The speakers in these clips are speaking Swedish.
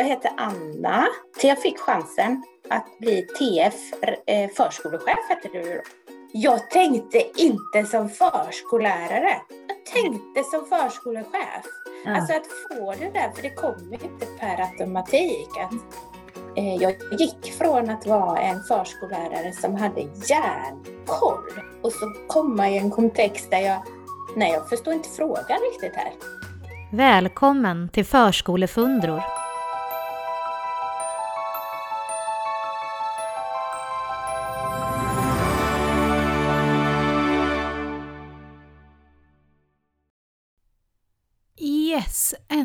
Jag heter Anna. Jag fick chansen att bli TF eh, förskolechef hette det då. Jag tänkte inte som förskollärare. Jag tänkte som förskolechef. Ja. Alltså att få det där, för det kommer inte per automatik. Att, eh, jag gick från att vara en förskollärare som hade järnkoll och så komma i en kontext där jag, nej jag förstår inte frågan riktigt här. Välkommen till Förskolefundror.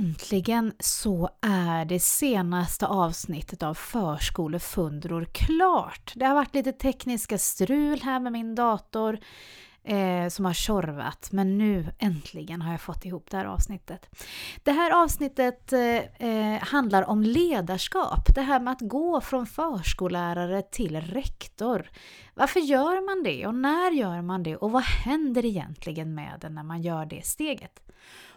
Äntligen så är det senaste avsnittet av Förskolefundror klart. Det har varit lite tekniska strul här med min dator eh, som har tjorvat, men nu äntligen har jag fått ihop det här avsnittet. Det här avsnittet eh, eh handlar om ledarskap, det här med att gå från förskollärare till rektor. Varför gör man det och när gör man det och vad händer egentligen med det när man gör det steget?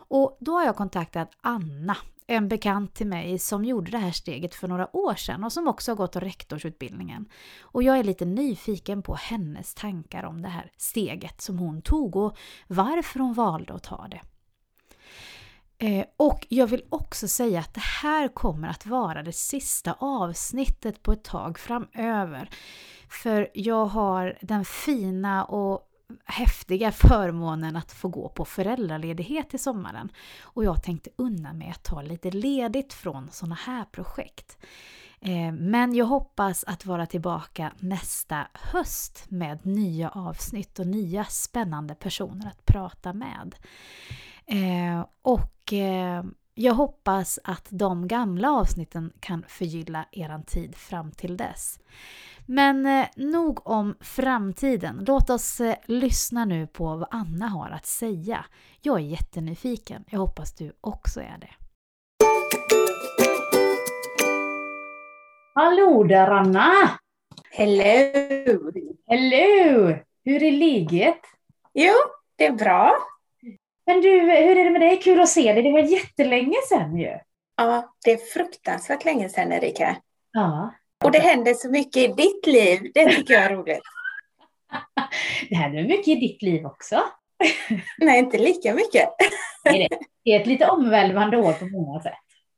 Och då har jag kontaktat Anna, en bekant till mig som gjorde det här steget för några år sedan och som också har gått rektorsutbildningen. Och jag är lite nyfiken på hennes tankar om det här steget som hon tog och varför hon valde att ta det. Eh, och jag vill också säga att det här kommer att vara det sista avsnittet på ett tag framöver. För jag har den fina och häftiga förmånen att få gå på föräldraledighet i sommaren. Och jag tänkte unna mig att ta lite ledigt från sådana här projekt. Eh, men jag hoppas att vara tillbaka nästa höst med nya avsnitt och nya spännande personer att prata med. Eh, och eh, jag hoppas att de gamla avsnitten kan förgylla er tid fram till dess. Men eh, nog om framtiden. Låt oss eh, lyssna nu på vad Anna har att säga. Jag är jättenyfiken. Jag hoppas du också är det. Hallå där Anna! Hello! Hello! Hur är läget? Jo, det är bra. Men du, hur är det med dig? Kul att se dig. Det var jättelänge sedan ju. Ja, det är fruktansvärt länge sedan Erika. Ja. Och det händer så mycket i ditt liv. Det tycker jag är roligt. det händer mycket i ditt liv också. Nej, inte lika mycket. det är ett lite omvälvande år på många sätt.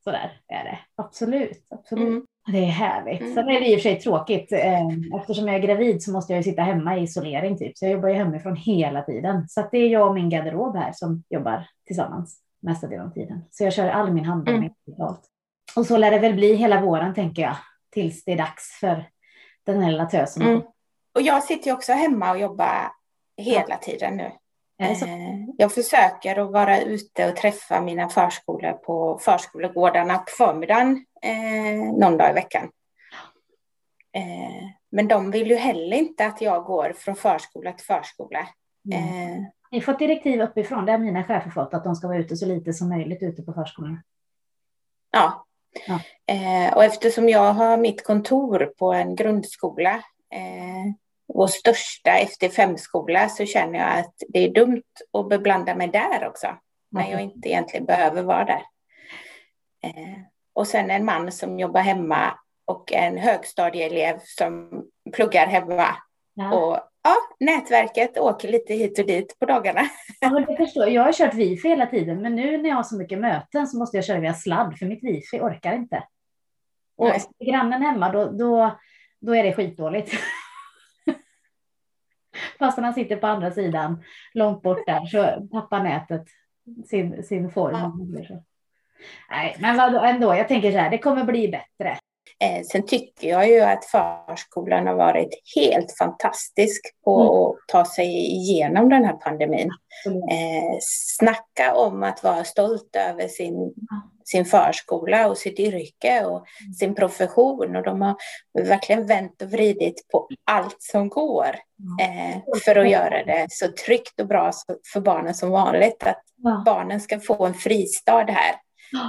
Sådär är det. Absolut. absolut. Mm. Det är härligt. Mm. Sen är det i och för sig tråkigt. Eh, eftersom jag är gravid så måste jag sitta hemma i isolering. Typ. Så jag jobbar ju hemifrån hela tiden. Så det är jag och min garderob här som jobbar tillsammans mesta delen av tiden. Så jag kör all min handling mm. Och så lär det väl bli hela våren tänker jag tills det är dags för den här lilla tösen. Mm. Och jag sitter ju också hemma och jobbar hela ja. tiden nu. Eh, jag försöker att vara ute och träffa mina förskolor på förskolegårdarna på förmiddagen eh, någon dag i veckan. Eh, men de vill ju heller inte att jag går från förskola till förskola. Mm. Eh, Ni har fått direktiv uppifrån, det har mina chefer fått, att de ska vara ute så lite som möjligt ute på förskolan. Ja, Ja. Eh, och eftersom jag har mitt kontor på en grundskola, eh, vår största efter femskola, så känner jag att det är dumt att beblanda mig där också, när jag inte egentligen behöver vara där. Eh, och sen en man som jobbar hemma och en högstadieelev som pluggar hemma. Ja. Och ja, nätverket åker lite hit och dit på dagarna. Ja, det förstår. Jag har kört wifi hela tiden, men nu när jag har så mycket möten så måste jag köra via sladd, för mitt wifi orkar inte. Och Nej. grannen hemma, då, då, då är det skitdåligt. Fast han sitter på andra sidan, långt bort där, så tappar nätet sin, sin form. Ja. Nej, men vadå, ändå, jag tänker så här, det kommer bli bättre. Eh, sen tycker jag ju att förskolan har varit helt fantastisk på mm. att ta sig igenom den här pandemin. Mm. Eh, snacka om att vara stolt över sin, sin förskola och sitt yrke och mm. sin profession. Och de har verkligen vänt och vridit på allt som går eh, för att göra det så tryggt och bra för barnen som vanligt. Att barnen ska få en fristad här.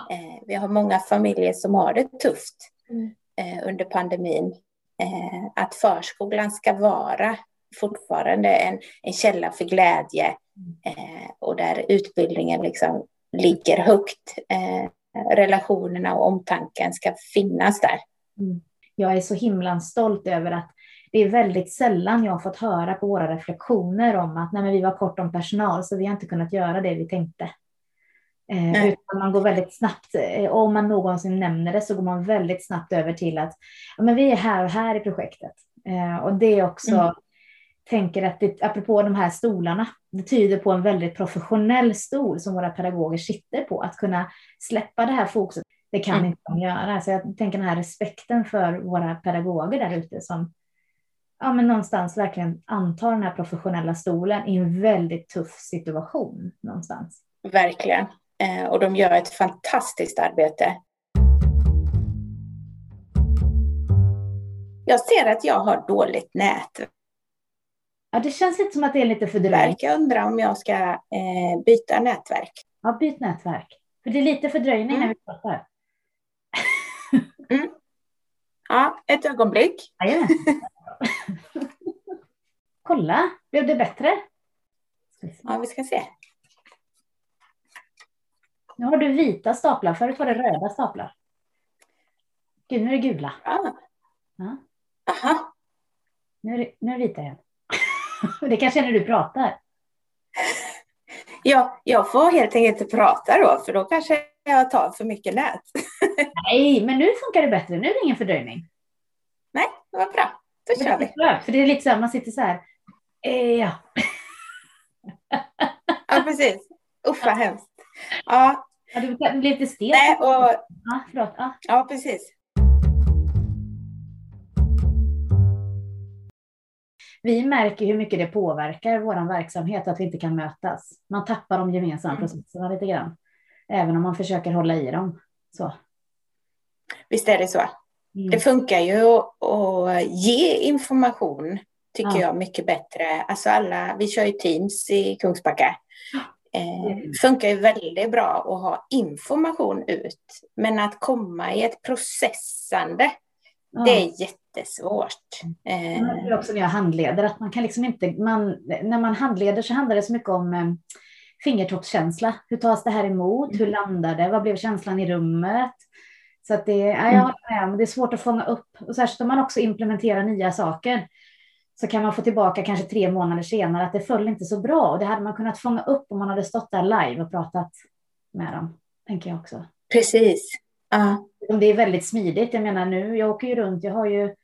Eh, vi har många familjer som har det tufft. Mm eh, under pandemin. Eh, att förskolan ska vara fortfarande en, en källa för glädje eh, och där utbildningen liksom ligger högt. Eh, relationerna och omtanken ska finnas där. Mm. Jag är så himla stolt över att det är väldigt sällan jag har fått höra på våra reflektioner om att nej, vi var kort om personal så vi har inte kunnat göra det vi tänkte. Eh, utan man går väldigt snabbt, eh, om man någonsin nämner det så går man väldigt snabbt över till att ja, men vi är här och här i projektet. Eh, och det är också, mm. tänker att det, apropå de här stolarna, det tyder på en väldigt professionell stol som våra pedagoger sitter på, att kunna släppa det här fokuset. Det kan mm. inte de göra. Så jag tänker den här respekten för våra pedagoger där ute som ja, men någonstans verkligen antar den här professionella stolen i en väldigt tuff situation någonstans. Verkligen. Eh, och de gör ett fantastiskt arbete. Jag ser att jag har dåligt nät. Ja, det känns lite som att det är lite fördröjt. Jag undrar om jag ska eh, byta nätverk. Ja, byt nätverk. För det är lite fördröjning mm. när vi pratar. mm. Ja, ett ögonblick. Ja, Kolla, blev det bättre? Ja, vi ska se. Nu har du vita staplar, förut var det röda staplar. Gud, nu är det gula. Ah. Ja. Aha. Nu är det, nu är det vita igen. det kanske är när du pratar. Ja, jag får helt enkelt inte prata då, för då kanske jag tar för mycket nät. Nej, men nu funkar det bättre. Nu är det ingen fördröjning. Nej, det var bra. Då kör vi. För det är lite så här, man sitter så här. Eh, ja. ja, precis. Usch vad hemskt. Ja. Ja du blev lite stel. Nej, och... Ja, förlåt. Ja. ja, precis. Vi märker hur mycket det påverkar vår verksamhet att vi inte kan mötas. Man tappar de gemensamma mm. processerna lite grann. Även om man försöker hålla i dem. Så. Visst är det så. Mm. Det funkar ju att ge information, tycker ja. jag, mycket bättre. Alltså alla, vi kör ju Teams i Kungsbacka. Eh, mm. funkar ju väldigt bra att ha information ut. Men att komma i ett processande, ja. det är jättesvårt. Eh. Det är också när jag handleder, att man kan liksom inte, man, när man handleder så handlar det så mycket om eh, fingertoppskänsla. Hur tas det här emot? Hur landar det? Vad blev känslan i rummet? Så att det, ja, jag håller med, det är svårt att fånga upp. Och särskilt om man också implementerar nya saker så kan man få tillbaka kanske tre månader senare att det föll inte så bra. Och det hade man kunnat fånga upp om man hade stått där live och pratat med dem, tänker jag också. Precis. Uh. Det är väldigt smidigt. Jag menar nu, jag åker ju runt, jag har ju,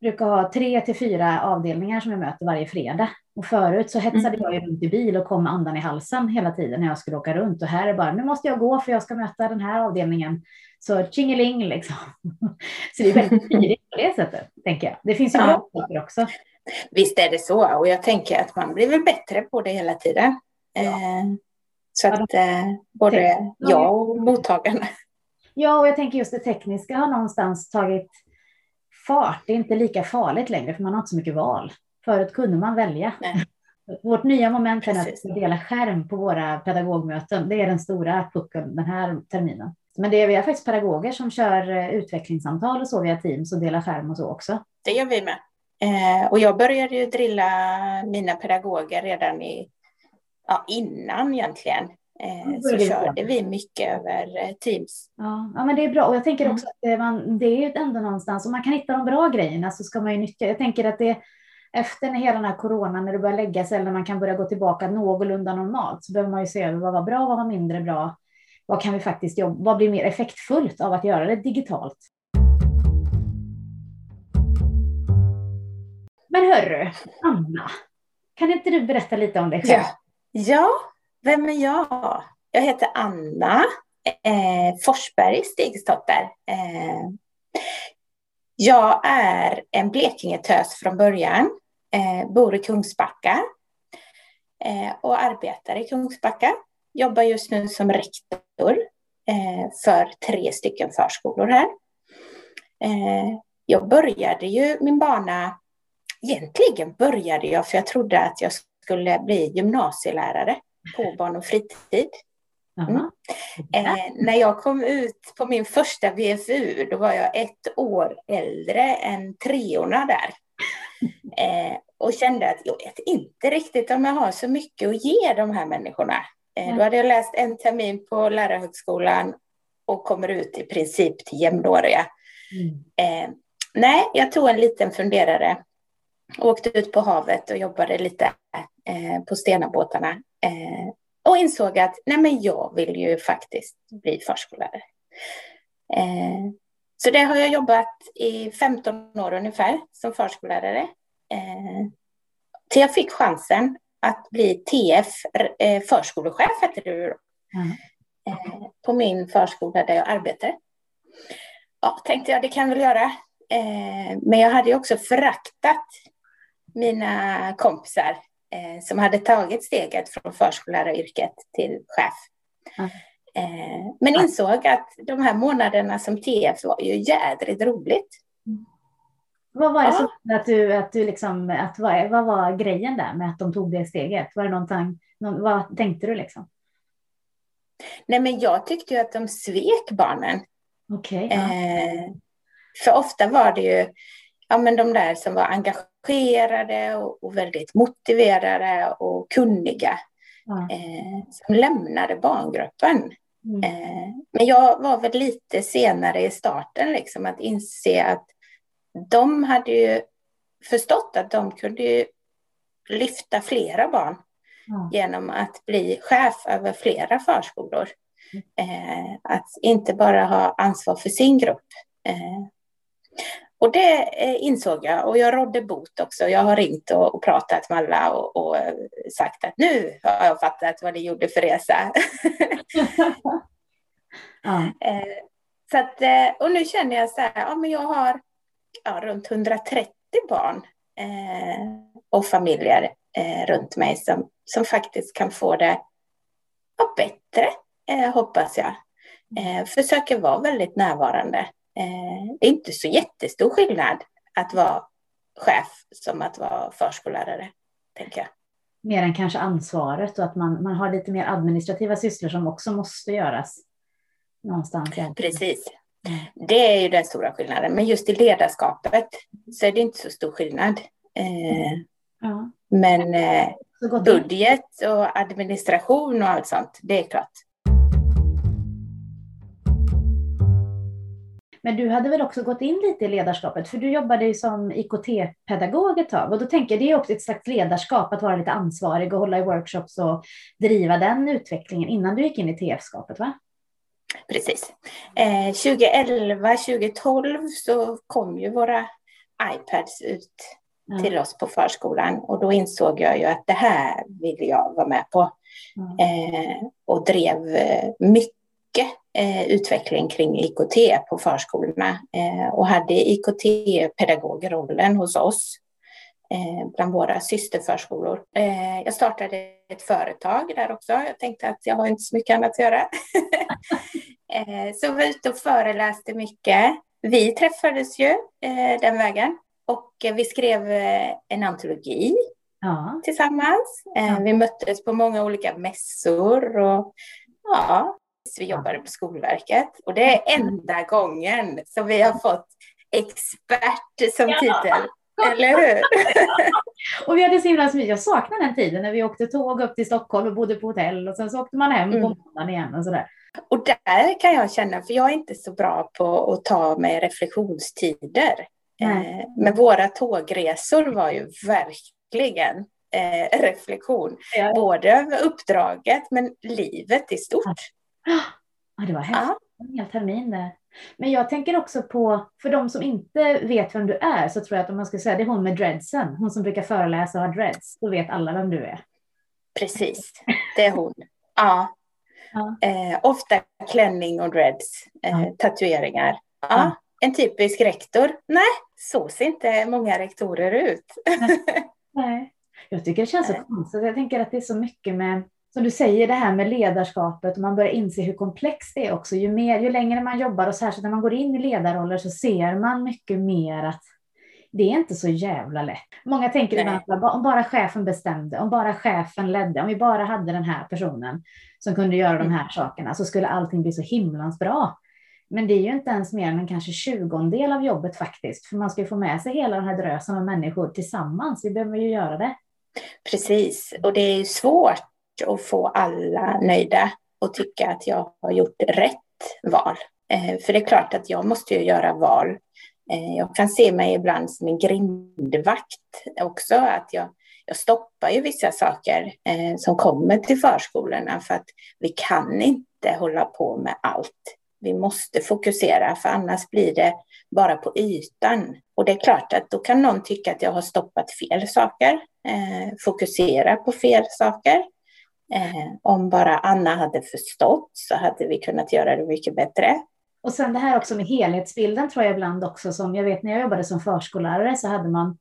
brukar ha tre till fyra avdelningar som jag möter varje fredag. Och förut så hetsade mm. jag ju runt i bil och kom med andan i halsen hela tiden när jag skulle åka runt. Och här är bara, nu måste jag gå för jag ska möta den här avdelningen. Så tjingeling liksom. Så det är väldigt smidigt på det sättet, tänker jag. Det finns ju ja. bra saker också. Visst är det så. Och jag tänker att man blir väl bättre på det hela tiden. Ja. Eh, så att eh, både jag och mottagarna. Ja, och jag tänker just det tekniska har någonstans tagit fart. Det är inte lika farligt längre, för man har inte så mycket val. Förut kunde man välja. Nej. Vårt nya moment är att dela skärm på våra pedagogmöten. Det är den stora pucken den här terminen. Men det är, vi har faktiskt pedagoger som kör eh, utvecklingssamtal och så via Teams och delar skärm och så också. Det gör vi med. Eh, och jag började ju drilla mina pedagoger redan i, ja, innan egentligen. Eh, så körde vi mycket över eh, Teams. Ja, ja, men det är bra. Och jag tänker mm. också att det, man, det är ändå någonstans, om man kan hitta de bra grejerna så ska man ju nyttja. Jag tänker att det efter när hela den här coronan, när det börjar lägga sig, eller när man kan börja gå tillbaka någorlunda normalt, så behöver man ju se över vad var bra, vad var mindre bra vad kan vi faktiskt jobba, vad blir mer effektfullt av att göra det digitalt? Men hörru, Anna, kan inte du berätta lite om dig själv? Ja, ja vem är jag? Jag heter Anna eh, Forsberg Stigsdotter. Eh, jag är en Blekingetös från början, eh, bor i Kungsbacka eh, och arbetar i Kungsbacka jobbar just nu som rektor eh, för tre stycken förskolor här. Eh, jag började ju min bana, egentligen började jag för jag trodde att jag skulle bli gymnasielärare på barn och fritid. Mm. Eh, när jag kom ut på min första VFU, då var jag ett år äldre än treorna där. Eh, och kände att jag vet inte riktigt om jag har så mycket att ge de här människorna. Eh, då hade jag läst en termin på lärarhögskolan och kommer ut i princip till jämnåriga. Mm. Eh, nej, jag tog en liten funderare. Åkte ut på havet och jobbade lite eh, på Stenabåtarna. Eh, och insåg att nej men jag vill ju faktiskt bli förskollärare. Eh, så det har jag jobbat i 15 år ungefär som förskollärare. Till jag fick chansen att bli TF, förskolechef hette det då. Mm. På min förskola där jag arbetade. Ja, tänkte jag, det kan jag väl göra. Men jag hade ju också föraktat mina kompisar eh, som hade tagit steget från förskolläraryrket till chef. Mm. Men insåg att de här månaderna som TF var ju jädrigt roligt. Mm. Vad var det ja. som att du, att du liksom, att vad, vad var grejen där med att de tog det steget? Var det någonting, någon, vad tänkte du liksom? Nej, men jag tyckte ju att de svek barnen. Okay, ja. eh, för ofta var det ju ja, men de där som var engagerade och, och väldigt motiverade och kunniga ja. eh, som lämnade barngruppen. Mm. Eh, men jag var väl lite senare i starten, liksom, att inse att de hade ju förstått att de kunde lyfta flera barn mm. genom att bli chef över flera förskolor. Eh, att inte bara ha ansvar för sin grupp. Eh, och det eh, insåg jag och jag rådde bot också. Jag har ringt och, och pratat med alla och, och, eh, sagt att nu har jag fattat vad ni gjorde för resa. ja. Eh, så att, och nu känner jag så här, ja, men jag har ja, runt 130 barn eh, och familjer eh, runt mig som, som faktiskt kan få det ja, bättre, eh, hoppas jag. Försöker vara väldigt närvarande. Eh, det är inte så jättestor skillnad att vara chef som att vara förskollärare, tänker jag. Mer än kanske ansvaret och att man, man har lite mer administrativa sysslor som också måste göras någonstans. Precis. Det är ju den stora skillnaden. Men just i ledarskapet så är det inte så stor skillnad. Eh, ja. Men eh, budget och administration och allt sånt, det är klart. Men du hade väl också gått in lite i ledarskapet, för du jobbade ju som IKT-pedagog ett tag och då tänker jag det är också ett slags ledarskap att vara lite ansvarig och hålla i workshops och driva den utvecklingen innan du gick in i TF-skapet, va? Precis. Eh, 2011, 2012 så kom ju våra iPads ut mm. till oss på förskolan och då insåg jag ju att det här vill jag vara med på. Mm. Eh, och drev eh, mycket utveckling kring IKT på förskolorna eh, och hade IKT-pedagogrollen hos oss eh, bland våra systerförskolor. Eh, jag startade ett företag där också. Jag tänkte att jag har inte så mycket annat att göra. Eh, så var ute och föreläste mycket. Vi träffades ju den vägen och vi skrev en antologi ja. tillsammans. Vi möttes på många olika mässor och ja, vi jobbade på Skolverket och det är enda gången som vi har fått expert som titel. Eller hur? och vi hade så himla smidigt. Jag saknar den tiden när vi åkte tåg upp till Stockholm och bodde på hotell och sen så åkte man hem mm. på måndagen igen och sådär. Och där kan jag känna, för jag är inte så bra på att ta mig reflektionstider. Eh, men våra tågresor var ju verkligen eh, reflektion. Ja. Både över uppdraget men livet i stort. Ja, det var. Ja. En hel termin där. Men jag tänker också på, för de som inte vet vem du är, så tror jag att om man ska säga det är hon med dreadsen, hon som brukar föreläsa och ha dreads, då vet alla vem du är. Precis, det är hon. Ja. ja. Eh, ofta klänning och dreads, eh, ja. tatueringar. Ja. ja. En typisk rektor? Nej, så ser inte många rektorer ut. Nej. Jag tycker det känns så konstigt. Jag tänker att det är så mycket med som du säger, det här med ledarskapet och man börjar inse hur komplext det är också. Ju, mer, ju längre man jobbar och särskilt när man går in i ledarroller så ser man mycket mer att det är inte så jävla lätt. Många tänker ibland om bara chefen bestämde, om bara chefen ledde, om vi bara hade den här personen som kunde göra de här sakerna så skulle allting bli så himlans bra. Men det är ju inte ens mer än kanske tjugondel av jobbet faktiskt, för man ska ju få med sig hela den här drösen av människor tillsammans. Vi behöver ju göra det. Precis, och det är ju svårt och få alla nöjda och tycka att jag har gjort rätt val. Eh, för det är klart att jag måste ju göra val. Eh, jag kan se mig ibland som en grindvakt också, att jag, jag stoppar ju vissa saker eh, som kommer till förskolorna för att vi kan inte hålla på med allt. Vi måste fokusera, för annars blir det bara på ytan. Och det är klart att då kan någon tycka att jag har stoppat fel saker, fokusera på fel saker. Eh, om bara Anna hade förstått så hade vi kunnat göra det mycket bättre. Och sen det här också med helhetsbilden tror jag ibland också som jag vet när jag jobbade som förskollärare så hade man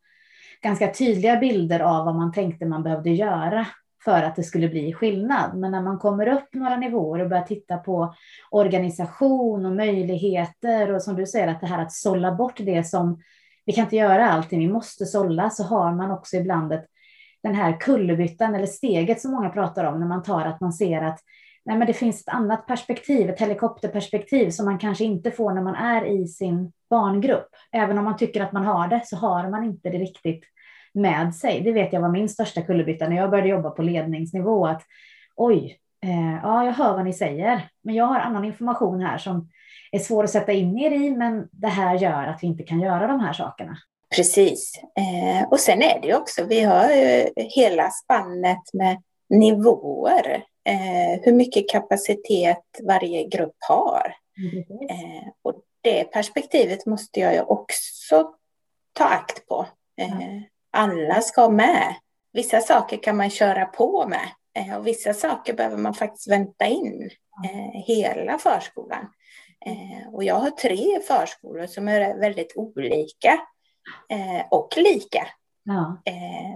ganska tydliga bilder av vad man tänkte man behövde göra för att det skulle bli skillnad. Men när man kommer upp några nivåer och börjar titta på organisation och möjligheter och som du säger att det här att sålla bort det som vi kan inte göra allting, vi måste sålla, så har man också ibland ett, den här kullerbyttan eller steget som många pratar om när man tar att man ser att nej, men det finns ett annat perspektiv, ett helikopterperspektiv som man kanske inte får när man är i sin barngrupp. Även om man tycker att man har det så har man inte det riktigt med sig. Det vet jag var min största kullerbytta när jag började jobba på ledningsnivå. Att oj, eh, ja, jag hör vad ni säger, men jag har annan information här som är svår att sätta in er i, men det här gör att vi inte kan göra de här sakerna. Precis. Eh, och sen är det ju också, vi har ju hela spannet med nivåer. Eh, hur mycket kapacitet varje grupp har. Mm. och det perspektivet måste jag ju också ta akt på. Eh, alla ska med. Vissa saker kan man köra på med eh, och vissa saker behöver man faktiskt vänta in eh, hela förskolan. Eh, och jag har tre förskolor som är väldigt olika och lika. Ja.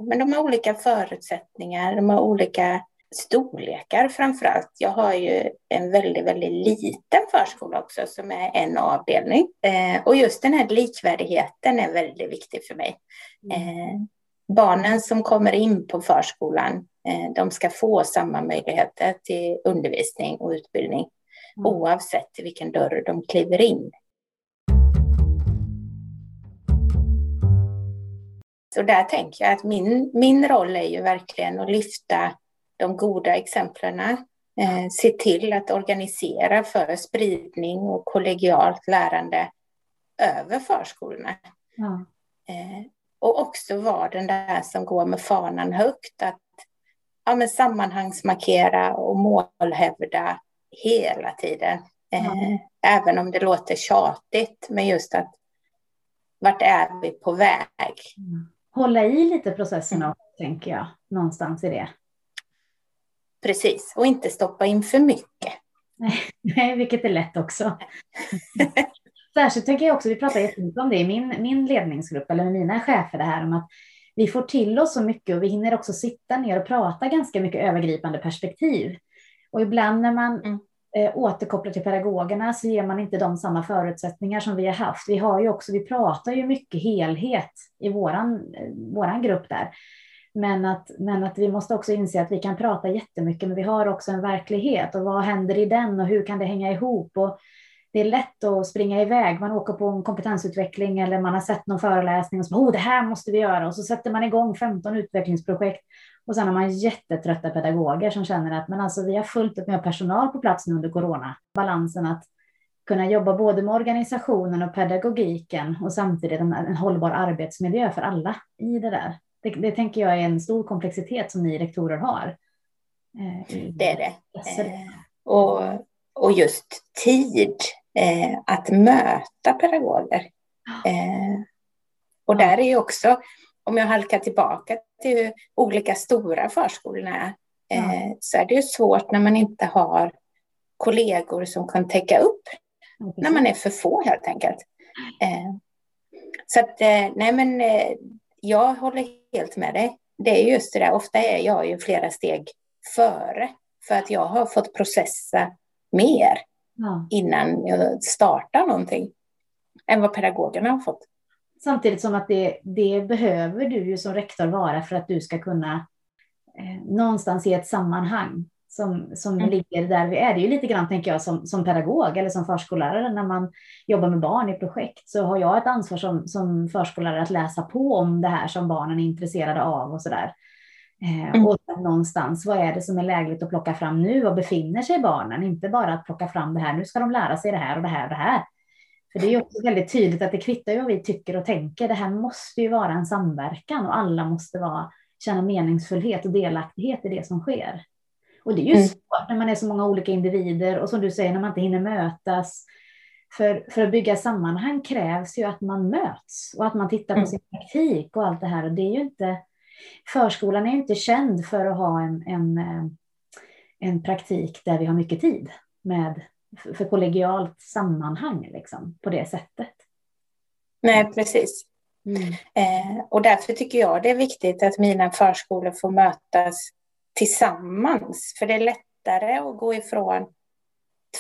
Men de har olika förutsättningar, de har olika storlekar framför allt. Jag har ju en väldigt, väldigt liten förskola också som är en avdelning. Eh, och just den här likvärdigheten är väldigt viktig för mig. Mm. Eh, barnen som kommer in på förskolan, eh, de ska få samma möjligheter till undervisning och utbildning mm. oavsett vilken dörr de kliver in. Så där tänker jag att min, min roll är ju verkligen att lyfta de goda exemplen, eh, se till att organisera för spridning och kollegialt lärande över förskolorna. Ja. Eh, och också vara den där som går med fanan högt, att ja, men sammanhangsmarkera och målhävda hela tiden. Eh, ja. Även om det låter tjatigt, men just att vart är vi på väg? Mm. Hålla i lite processerna, mm. tänker jag, någonstans i det. Precis, och inte stoppa in för mycket. Nej, vilket är lätt också. Särskilt tänker jag också, vi pratar jättemycket om det i min, min ledningsgrupp, eller med mina chefer, det här om att vi får till oss så mycket och vi hinner också sitta ner och prata ganska mycket övergripande perspektiv. Och ibland när man mm eh, återkopplar till pedagogerna så ger man inte dem samma förutsättningar som vi har haft. Vi har ju också, vi pratar ju mycket helhet i våran, eh, våran grupp där. Men att, men att vi måste också inse att vi kan prata jättemycket, men vi har också en verklighet och vad händer i den och hur kan det hänga ihop? Och det är lätt att springa iväg. Man åker på en kompetensutveckling eller man har sett någon föreläsning och så oh, det här måste vi göra och så sätter man igång 15 utvecklingsprojekt och sen har man jättetrötta pedagoger som känner att men alltså, vi har fullt upp med personal på plats nu under corona. Balansen att kunna jobba både med organisationen och pedagogiken och samtidigt en, en hållbar arbetsmiljö för alla i det där. Det, det, tänker jag är en stor komplexitet som ni rektorer har. Eh, det är det. Eh, och, och just tid eh, att möta pedagoger. Eh, och där är ju också, om jag halkar tillbaka till hur olika stora förskolorna är, eh, så är det ju svårt när man inte har kollegor som kan täcka upp när man är för få helt enkelt. Eh, så att, nej men jag håller helt med dig. Det är just det där, ofta är jag ju flera steg före för att jag har fått processa mer ja. innan jag startar någonting än vad pedagogerna har fått. Samtidigt som att det, det behöver du ju som rektor vara för att du ska kunna eh, någonstans i ett sammanhang som, som mm. ligger där vi är. Det är ju lite grann, tänker jag, som, som pedagog eller som förskollärare när man jobbar med barn i projekt så har jag ett ansvar som, som förskollärare att läsa på om det här som barnen är intresserade av och så där. Eh, mm. Och någonstans, vad är det som är lägligt att plocka fram nu? Var befinner sig barnen? Inte bara att plocka fram det här, nu ska de lära sig det här och det här och det här. För det är också väldigt tydligt att det kvittar ju vad vi tycker och tänker. Det här måste ju vara en samverkan och alla måste vara, känna meningsfullhet och delaktighet i det som sker. Och det är ju mm. svårt när man är så många olika individer och som du säger, när man inte hinner mötas. För, för att bygga sammanhang krävs ju att man möts och att man tittar på mm. sin praktik och allt det här. Och det är ju inte, förskolan är inte känd för att ha en, en, eh, en praktik där vi har mycket tid med för kollegialt sammanhang liksom, på det sättet. Nej, precis. Mm. Eh, och därför tycker jag det är viktigt att mina förskolor får mötas tillsammans. För det är lättare att gå ifrån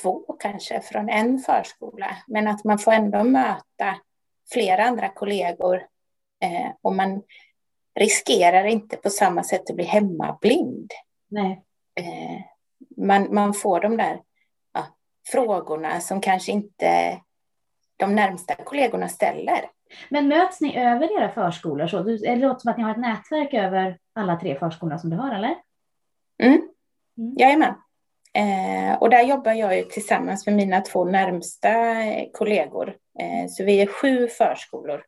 två kanske, från en förskola. Men att man får ändå möta flera andra kollegor. Eh, och man riskerar inte på samma sätt att bli hemmablind. Nej. Eh, man, man får de där ja, frågorna som kanske inte de närmsta kollegorna ställer. Men möts ni över era förskolor? Så? Det låter som att ni har ett nätverk över alla tre förskolorna som du har, eller? Mm. Mm. Jajamän. Eh, och där jobbar jag ju tillsammans med mina två närmsta kollegor. Eh, så vi är sju förskolor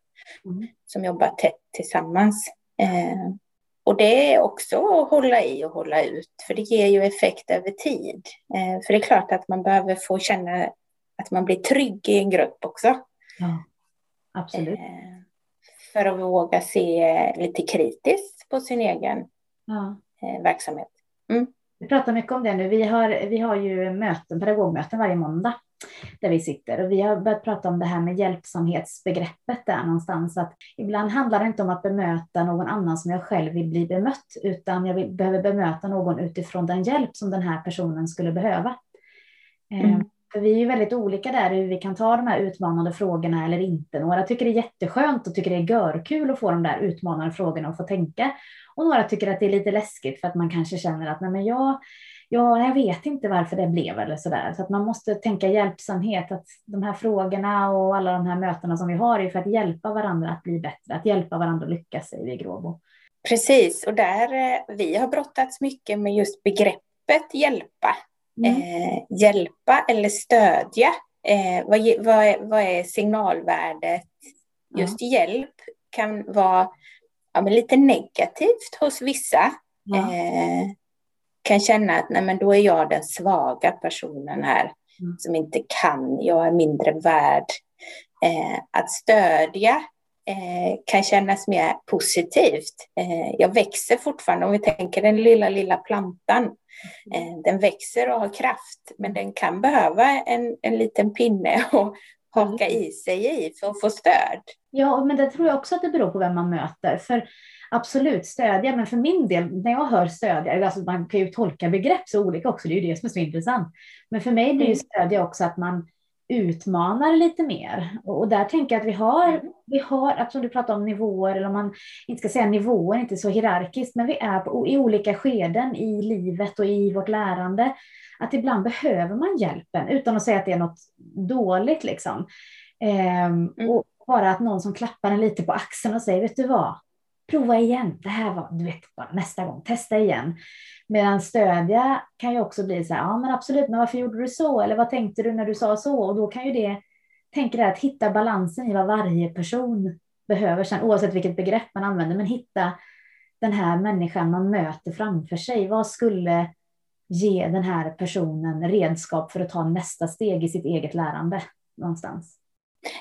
mm. som jobbar tätt tillsammans. Eh, och det är också att hålla i och hålla ut, för det ger ju effekt över tid. Eh, för det är klart att man behöver få känna att man blir trygg i en grupp också. Ja, absolut. Eh, för att våga se lite kritiskt på sin egen ja. verksamhet. Mm. Vi pratar mycket om det nu. Vi har, vi har ju möten, pedagogmöten varje måndag där vi sitter och vi har börjat prata om det här med hjälpsamhetsbegreppet där någonstans. Att ibland handlar det inte om att bemöta någon annan som jag själv vill bli bemött, utan jag vill, behöver bemöta någon utifrån den hjälp som den här personen skulle behöva. Eh, mm. För vi är ju väldigt olika där hur vi kan ta de här utmanande frågorna eller inte. Några tycker det är jätteskönt och tycker det är görkul att få de där utmanande frågorna och få tänka. Och några tycker att det är lite läskigt för att man kanske känner att nej men jag, ja, jag vet inte varför det blev eller så där. Så att man måste tänka hjälpsamhet, att de här frågorna och alla de här mötena som vi har är för att hjälpa varandra att bli bättre, att hjälpa varandra att lyckas, säger vi i Gråbo. Precis, och där eh, vi har brottats mycket med just begreppet hjälpa. Mm. Eh, hjälpa eller stödja. Eh, vad, vad, är, vad är signalvärdet? Just ja. hjälp kan vara ja, men lite negativt hos vissa. Ja. Eh, kan känna att nej, men då är jag den svaga personen här mm. som inte kan, jag är mindre värd. Eh, att stödja eh, kan kännas mer positivt. Eh, jag växer fortfarande, om vi tänker den lilla, lilla plantan. Eh, den växer och har kraft, men den kan behöva en, en liten pinne och haka i sig i för att få stöd. Ja, men det tror jag också att det beror på vem man möter. För absolut stödja, men för min del, när jag hör stödja, alltså man kan ju tolka begrepp så olika också, det är ju det som är så intressant. Men för mig blir ju mm. stödja också att man utmanar lite mer. Och där tänker jag att vi har, mm. vi har, eftersom du pratar om nivåer, eller om man inte ska säga nivåer, inte så hierarkiskt, men vi är på, i olika skeden i livet och i vårt lärande. Att ibland behöver man hjälpen, utan att säga att det är något dåligt liksom. Ehm, mm. Och bara att någon som klappar en lite på axeln och säger, vet du vad, prova igen. Det här var, du vet, bara nästa gång, testa igen. Medan stödja kan ju också bli så här, ja men absolut, men varför gjorde du så? Eller vad tänkte du när du sa så? Och då kan ju det, tänker det att hitta balansen i vad varje person behöver sen, oavsett vilket begrepp man använder, men hitta den här människan man möter framför sig. Vad skulle ge den här personen redskap för att ta nästa steg i sitt eget lärande någonstans?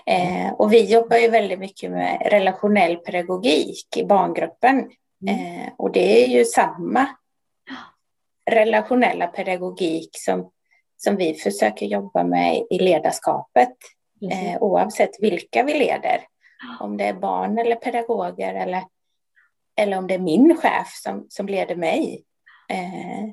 Eh, och vi jobbar ju väldigt mycket med relationell pedagogik i barngruppen. Mm. Eh, och det är ju samma relationella pedagogik som, som vi försöker jobba med i ledarskapet. Eh, oavsett vilka vi leder. Om det är barn eller pedagoger eller, eller om det är min chef som, som leder mig. Eh,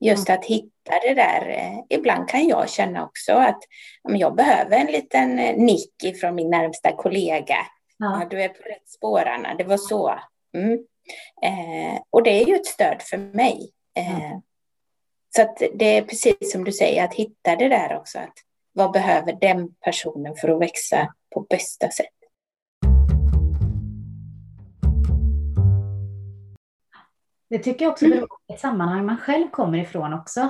Just att hitta det där. Eh, ibland kan jag känna också att jag behöver en liten eh, nick från min närmsta kollega. Ja. ja du är på rätt spår, Anna. Det var så. Mm. Eh, och det är ju ett stöd för mig. Eh, ja. Så att det är precis som du säger, att hitta det där också. Att vad behöver den personen för att växa på bästa sätt? Det tycker jag också beror på ett sammanhang man själv kommer ifrån också.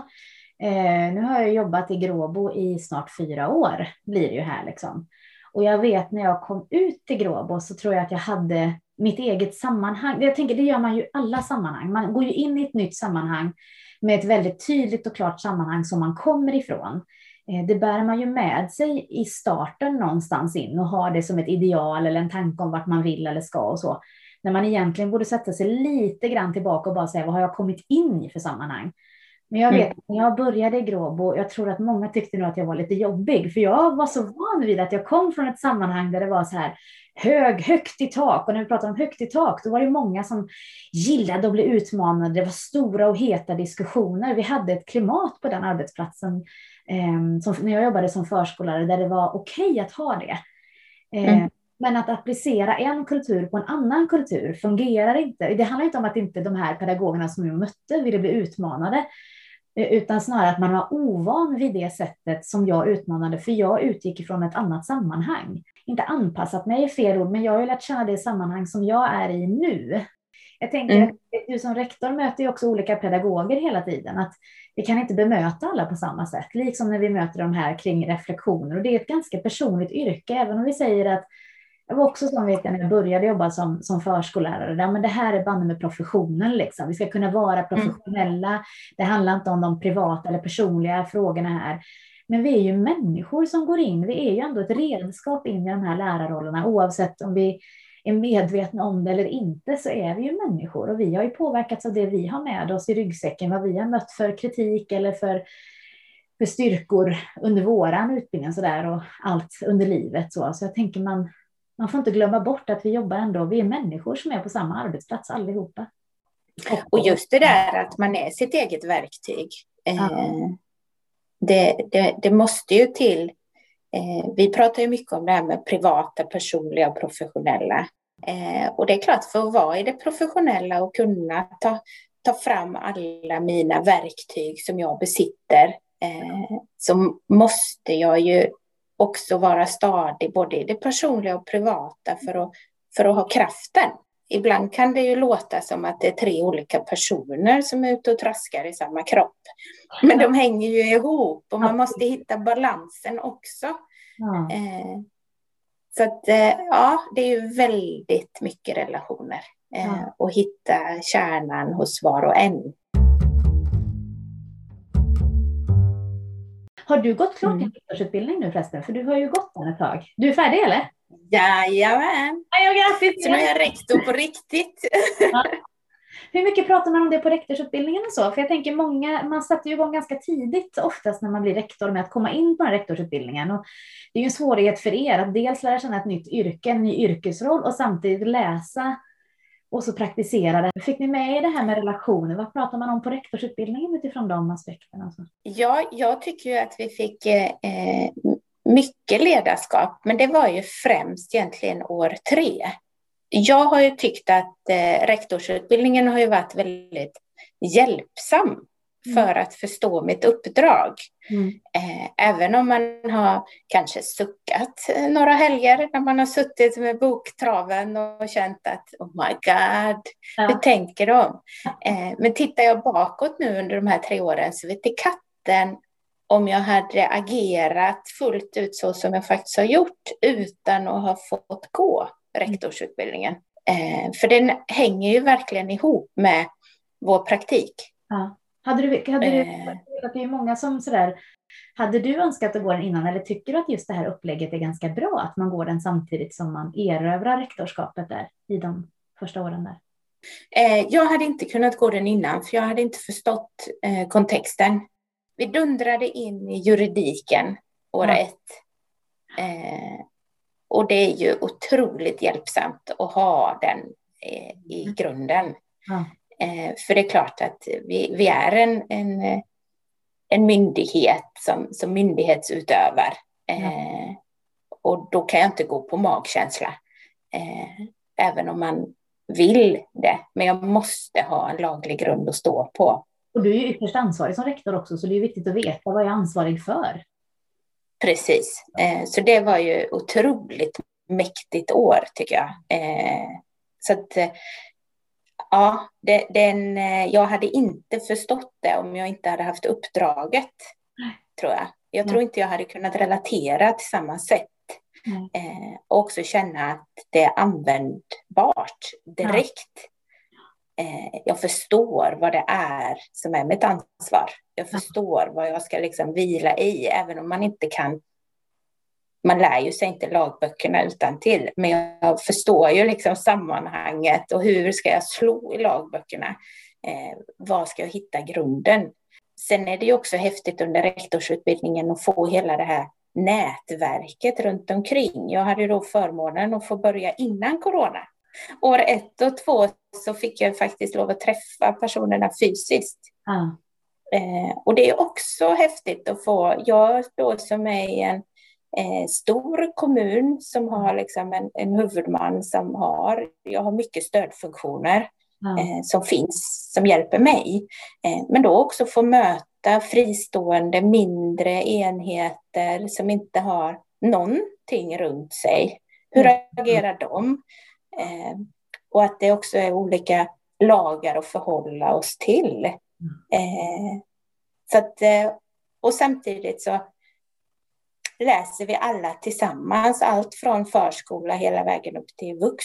Eh, nu har jag jobbat i Gråbo i snart fyra år, blir det ju här liksom. Och jag vet när jag kom ut till Gråbo så tror jag att jag hade mitt eget sammanhang. Jag tänker det gör man ju i alla sammanhang. Man går ju in i ett nytt sammanhang med ett väldigt tydligt och klart sammanhang som man kommer ifrån. Eh, det bär man ju med sig i starten någonstans in och har det som ett ideal eller en tanke om vart man vill eller ska och så. När man egentligen borde sätta sig lite grann tillbaka och bara säga vad har jag kommit in i för sammanhang? Men jag vet, mm. när jag började i Gråbo, jag tror att många tyckte nog att jag var lite jobbig, för jag var så van vid att jag kom från ett sammanhang där det var så här hög, högt i tak. Och när vi pratar om högt i tak, då var det många som gillade att bli utmanade. Det var stora och heta diskussioner. Vi hade ett klimat på den arbetsplatsen eh, som, när jag jobbade som förskollärare, där det var okej okay att ha det. Eh, mm. Men att applicera en kultur på en annan kultur fungerar inte. Det handlar inte om att inte de här pedagogerna som jag mötte ville bli utmanade, Eh, utan snarare att man var ovan vid det sättet som jag utmanade, för jag utgick ifrån ett annat sammanhang. Inte anpassat mig är fel ord, men jag har ju lärt känna det sammanhang som jag är i nu. Jag tänker mm. att du som rektor möter ju också olika pedagoger hela tiden, att vi kan inte bemöta alla på samma sätt, liksom när vi möter de här kring reflektioner. Och det är ett ganska personligt yrke, även om vi säger att jag var också sån vet jag, när jag började jobba som, som förskollärare. Där, men det här är banne med professionen. Liksom. Vi ska kunna vara mm. professionella. Mm. Det handlar inte om de privata eller personliga frågorna här. Men vi är ju människor som går in. Vi är ju ändå ett redskap in i de här lärarrollerna. Oavsett om vi är medvetna om det eller inte så är vi ju människor. Och vi har ju påverkats av det vi har med oss i ryggsäcken. Vad vi har mött för kritik eller för för styrkor under våran utbildning så där, och allt under livet. Så, så jag tänker man, man får inte glömma bort att vi jobbar ändå, vi är människor som är på samma arbetsplats allihopa. Och just det där att man är sitt eget verktyg. Ja. Eh, det, det, det, måste ju till. Eh, vi pratar ju mycket om det här med privata, personliga och professionella. Eh, och det är klart, för att vara i det professionella och kunna ta, ta fram alla mina verktyg som jag besitter så måste jag ju också vara stadig både i det personliga och privata för att, för att ha kraften. Ibland kan det ju låta som att det är tre olika personer som är ute och traskar i samma kropp. Men de hänger ju ihop och man måste hitta balansen också. Ja. Eh, så att eh, ja, det är ju väldigt mycket relationer. Eh, ja. Och hitta kärnan hos var och en. Har du gått klart din mm. rektorsutbildning nu förresten? För du har ju gått den ett tag. Du är färdig eller? Jajamän. Ja, grattis. Så nu är jag rektor på riktigt. Ja. Hur mycket pratar man om det på rektorsutbildningen och så? För jag tänker många, man sätter ju igång ganska tidigt oftast när man blir rektor med att komma in på den rektorsutbildningen. Och det är ju en svårighet för er att dels lära känna ett nytt yrke, en ny yrkesroll och samtidigt läsa och så praktiserade. Fick ni med er det här med relationer? Vad pratar man om på rektorsutbildningen utifrån de aspekterna? Alltså. Ja, jag tycker ju att vi fick eh, eh, mycket ledarskap, men det var ju främst egentligen år tre. Jag har ju tyckt att eh, rektorsutbildningen har ju varit väldigt hjälpsam för att förstå mitt uppdrag. Mm. Eh, även om man har kanske suckat några helger när man har suttit med boktraven och känt att oh my god, ja. hur tänker de? Eh, men tittar jag bakåt nu under de här tre åren så vet i katten om jag hade agerat fullt ut så som jag faktiskt har gjort utan att ha fått gå rektorsutbildningen. Eh, för den hänger ju verkligen ihop med vår praktik. Ja. Hade du, hade du, eh. det är många som sådär, hade du önskat att gå den innan eller tycker du att just det här upplägget är ganska bra, att man går den samtidigt som man erövrar rektorskapet där i de första åren där? Eh, jag hade inte kunnat gå den innan, för jag hade inte förstått eh, kontexten. Vi dundrade in i juridiken år ja. ett. och det är ju otroligt hjälpsamt att ha den i mm. grunden. Ja. Eh, för det är klart att vi, vi är en, en, en myndighet som, som myndighetsutövar. Eh, och då kan jag inte gå på magkänsla. Eh, även om man vill det. Men jag måste ha en laglig grund att stå på. Och du är ju ytterst ansvarig som rektor också, så det är viktigt att veta vad jag är ansvarig för. Precis. Eh, så det var ju otroligt mäktigt år tycker jag. Eh, så att ja, det, den, eh, jag hade inte förstått det om jag inte hade haft uppdraget, Nej. tror jag. Jag tror inte jag hade kunnat relatera till samma sätt. Eh, och också känna att det är användbart direkt. Eh, jag förstår vad det är som är mitt ansvar. Jag förstår vad jag ska liksom vila i, även om man inte kan man lär ju sig inte lagböckerna utan till, men jag förstår ju liksom sammanhanget och hur ska jag slå i lagböckerna? Eh, var ska jag hitta grunden? Sen är det ju också häftigt under rektorsutbildningen att få hela det här nätverket runt omkring. Jag hade då förmånen att få börja innan corona. År ett och två så fick jag faktiskt lov att träffa personerna fysiskt. Mm. Eh, och det är också häftigt att få, jag då som är i en eh, stor kommun som har liksom en, en huvudman som har, jag har mycket stödfunktioner mm. eh, som finns, som hjälper mig. Eh, men då också få möta fristående mindre enheter som inte har någonting runt sig. Hur mm. agerar de? Eh, och att det också är olika lagar att förhålla oss till. Mm. Eh, så att, eh, och samtidigt så läser vi alla tillsammans, allt från förskola hela vägen upp till vux.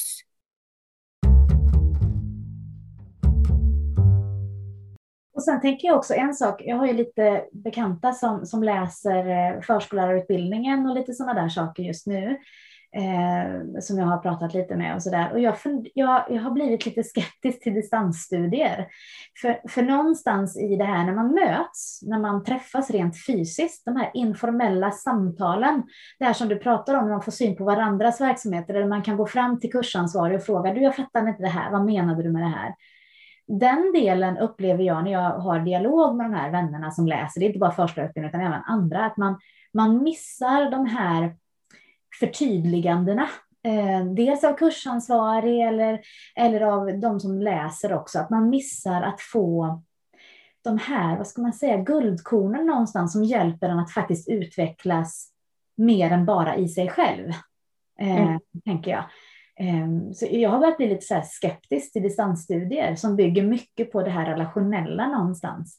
Och sen tänker jag också en sak, jag har ju lite bekanta som, som läser eh, förskollärarutbildningen och lite sådana där saker just nu eh, som jag har pratat lite med och sådär. Och jag, jag, jag har blivit lite skeptisk till distansstudier. För, för någonstans i det här när man möts, när man träffas rent fysiskt, de här informella samtalen, det här som du pratar om, när man får syn på varandras verksamheter, eller man kan gå fram till kursansvarig och fråga, du jag fattar inte det här, vad menade du med det här? Den delen upplever jag när jag har dialog med de här vännerna som läser, det är inte bara förskollärarutbildningen utan även andra, att man, man missar de här förtydligandena. Eh, dels av kursansvarig eller, eller av de som läser också, att man missar att få de här, vad ska man säga, guldkornen någonstans som hjälper en att faktiskt utvecklas mer än bara i sig själv. Eh, mm. Tänker jag. Eh, så jag har börjat bli lite så skeptisk till distansstudier som bygger mycket på det här relationella någonstans.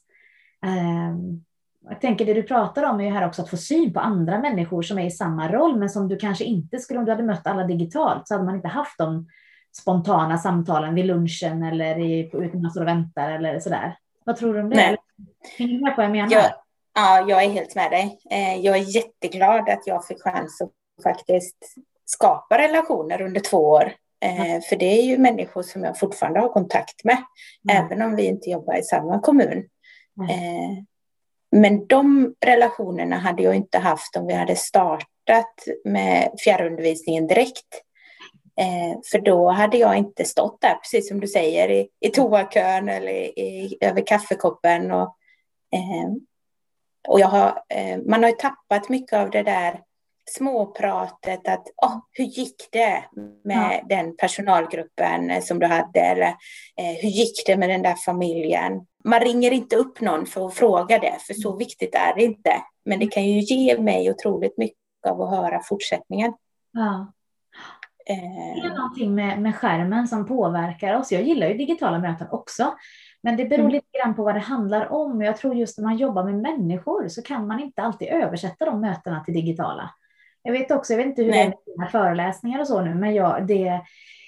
Jag tänker det du pratar om är ju här också att få syn på andra människor som är i samma roll, men som du kanske inte skulle, om du hade mött alla digitalt, så hade man inte haft de spontana samtalen vid lunchen eller i, ute när man står och väntar eller sådär. Vad tror du om det? Nej. Hänger du med på vad jag menar? Jag, ja, jag är helt med dig. Eh, jag är jätteglad att jag fick chans att faktiskt skapa relationer under två år. Mm. För det är ju människor som jag fortfarande har kontakt med, mm. även om vi inte jobbar i samma kommun. Mm. Men de relationerna hade jag inte haft om vi hade startat med fjärrundervisningen direkt. Eh, för då hade jag inte stått där, precis som du säger, i, i toakön eller i, över kaffekoppen. Och, eh, och jag har, eh, man har ju tappat mycket av det där småpratet att oh, hur gick det med ja. den personalgruppen som du hade eller eh, hur gick det med den där familjen? Man ringer inte upp någon för att fråga det, för så viktigt är det inte. Men det kan ju ge mig otroligt mycket av att höra fortsättningen. Ja. Eh. Det är någonting med, med skärmen som påverkar oss. Jag gillar ju digitala möten också. Men det beror mm. lite grann på vad det handlar om. Jag tror just när man jobbar med människor så kan man inte alltid översätta de mötena till digitala. Jag vet också, jag vet inte hur Nej. det är med föreläsningar och så nu, men jag, det,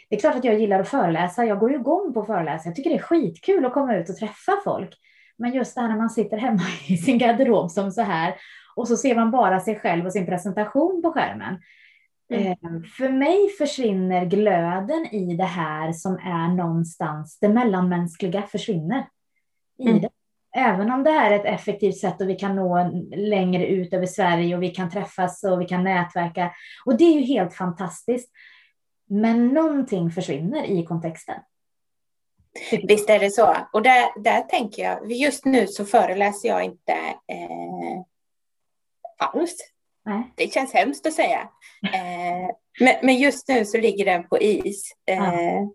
det är klart att jag gillar att föreläsa. Jag går ju igång på föreläsningar. Jag tycker det är skitkul att komma ut och träffa folk. Men just det här när man sitter hemma i sin garderob som så här och så ser man bara sig själv och sin presentation på skärmen. Mm. Eh, för mig försvinner glöden i det här som är någonstans, det mellanmänskliga försvinner i mm. det. Även om det här är ett effektivt sätt och vi kan nå längre ut över Sverige och vi kan träffas och vi kan nätverka. Och det är ju helt fantastiskt. Men någonting försvinner i kontexten. Visst är det så. Och där, där tänker jag, just nu så föreläser jag inte eh, alls. Nej. Det känns hemskt att säga. Eh, men, men, just nu så ligger den på is. Eh, ja.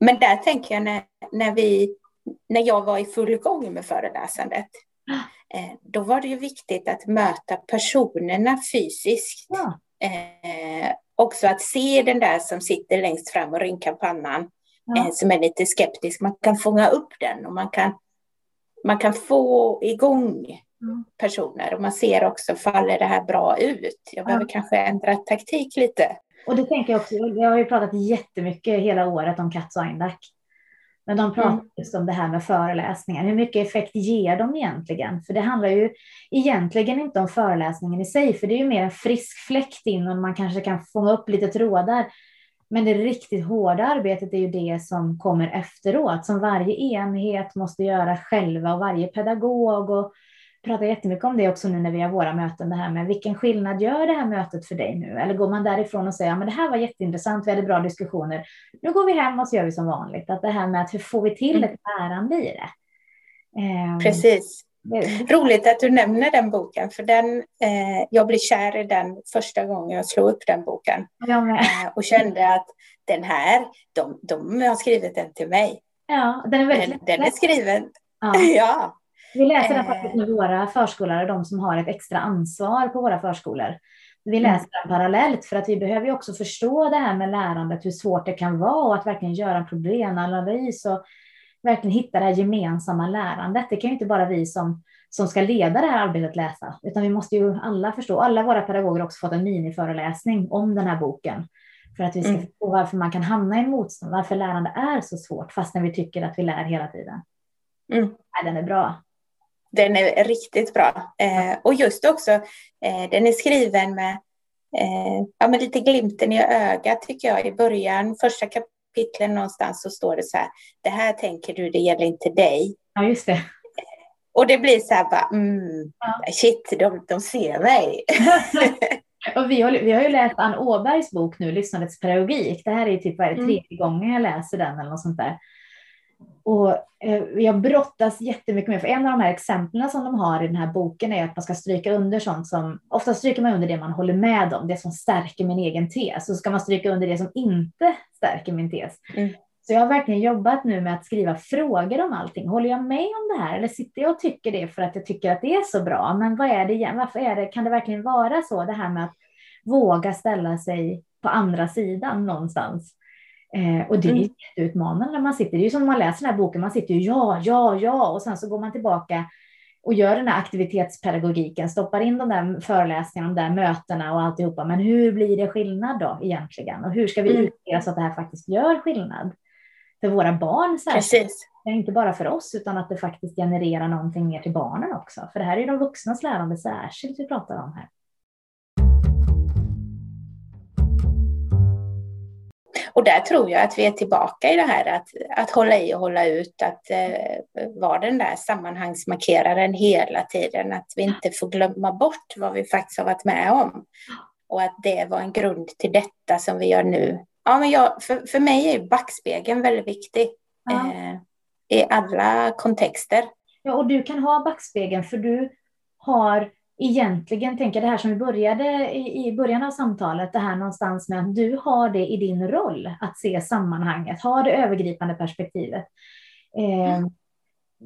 Men där tänker jag när, när vi när jag var i full gång med föreläsandet, eh, då var det ju viktigt att möta personerna fysiskt. Ja. Eh, också att se den där som sitter längst fram och rynkar pannan ja. som är lite skeptisk. Man kan fånga upp den och man kan, man kan få igång mm. personer. Och man ser också, faller det här bra ut? Jag behöver ja. kanske ändra taktik lite. Och det tänker jag också, jag har ju pratat jättemycket hela året om Katz och Eindack. Men de pratar mm. just om det här med föreläsningar. Hur mycket effekt ger de egentligen? För det handlar ju egentligen inte om föreläsningen i sig, för det är ju mer en frisk fläkt in och man kanske kan fånga upp lite trådar. Men det riktigt hårda arbetet är ju det som kommer efteråt, som varje enhet måste göra själva och varje pedagog och pratar jättemycket om det också nu när vi har våra möten, det här med vilken skillnad gör det här mötet för dig nu? Eller går man därifrån och säger, ja, men det här var jätteintressant, vi hade bra diskussioner, nu går vi hem och så gör vi som vanligt. Att det här med att hur får vi till mm. ett lärande i det? Um, Precis. Roligt att du nämner den boken, för den, eh, jag blev kär i den första gången jag slog upp den boken. Eh, och kände att den här, de, de har skrivit den till mig. Ja, den är väldigt Den, den är skriven, ja. ja vi läser den faktiskt med våra förskollärare, de som har ett extra ansvar på våra förskolor. Vi mm. läser den parallellt för att vi behöver ju också förstå det här med lärandet, hur svårt det kan vara och att verkligen göra en problemanalys och verkligen hitta det här gemensamma lärandet. Det kan ju inte bara vi som, som ska leda det här arbetet läsa, utan vi måste ju alla förstå. Alla våra pedagoger har också fått en miniföreläsning om den här boken för att vi ska mm. förstå varför man kan hamna i motstånd, varför lärande är så svårt, fastän vi tycker att vi lär hela tiden. Mm. Den är bra. Den är riktigt bra. Eh, och just också, eh, den är skriven med eh, ja, med lite glimten i ögat tycker jag. I början, första kapitlen någonstans så står det så här, det här tänker du, det gäller inte dig. Ja, just det. Och det blir så här bara, mm, ja. shit, de, de ser mig. och vi, har, vi har ju läst Ann Åbergs bok nu, Lyssnandets pedagogik. Det här är typ vad är det, mm. tredje mm. gången jag läser den eller något sånt där. Och eh, jag brottas jättemycket med, för en av de här exemplen som de har i den här boken är att man ska stryka under sånt som, ofta stryker man under det man håller med om, det som stärker min egen tes, så ska man stryka under det som inte stärker min tes. Mm. Så jag har verkligen jobbat nu med att skriva frågor om allting. Håller jag med om det här eller sitter jag och tycker det för att jag tycker att det är så bra? Men vad är det, varför är det, kan det verkligen vara så det här med att våga ställa sig på andra sidan någonstans? Eh, och det är mm. jätteutmanande när man sitter. Det är ju som när man läser den här boken, man sitter ju ja, ja, ja och sen så går man tillbaka och gör den här aktivitetspedagogiken, stoppar in de där föreläsningarna, de där mötena och alltihopa. Men hur blir det skillnad då egentligen? Och hur ska vi mm. utreda så att det här faktiskt gör skillnad för våra barn? Precis. Inte bara för oss, utan att det faktiskt genererar någonting mer till barnen också. För det här är ju de vuxnas lärande särskilt vi pratar om här. Och där tror jag att vi är tillbaka i det här att, att hålla i och hålla ut, att eh, vara den där sammanhangsmarkeraren hela tiden, att vi inte får glömma bort vad vi faktiskt har varit med om. Och att det var en grund till detta som vi gör nu. Ja, men jag, för, för mig är backspegeln väldigt viktig ja. eh, i alla kontexter. Ja, och du kan ha backspegeln för du har egentligen tänker det här som vi började i, i början av samtalet, det här någonstans med att du har det i din roll att se sammanhanget, ha det övergripande perspektivet. Eh, mm.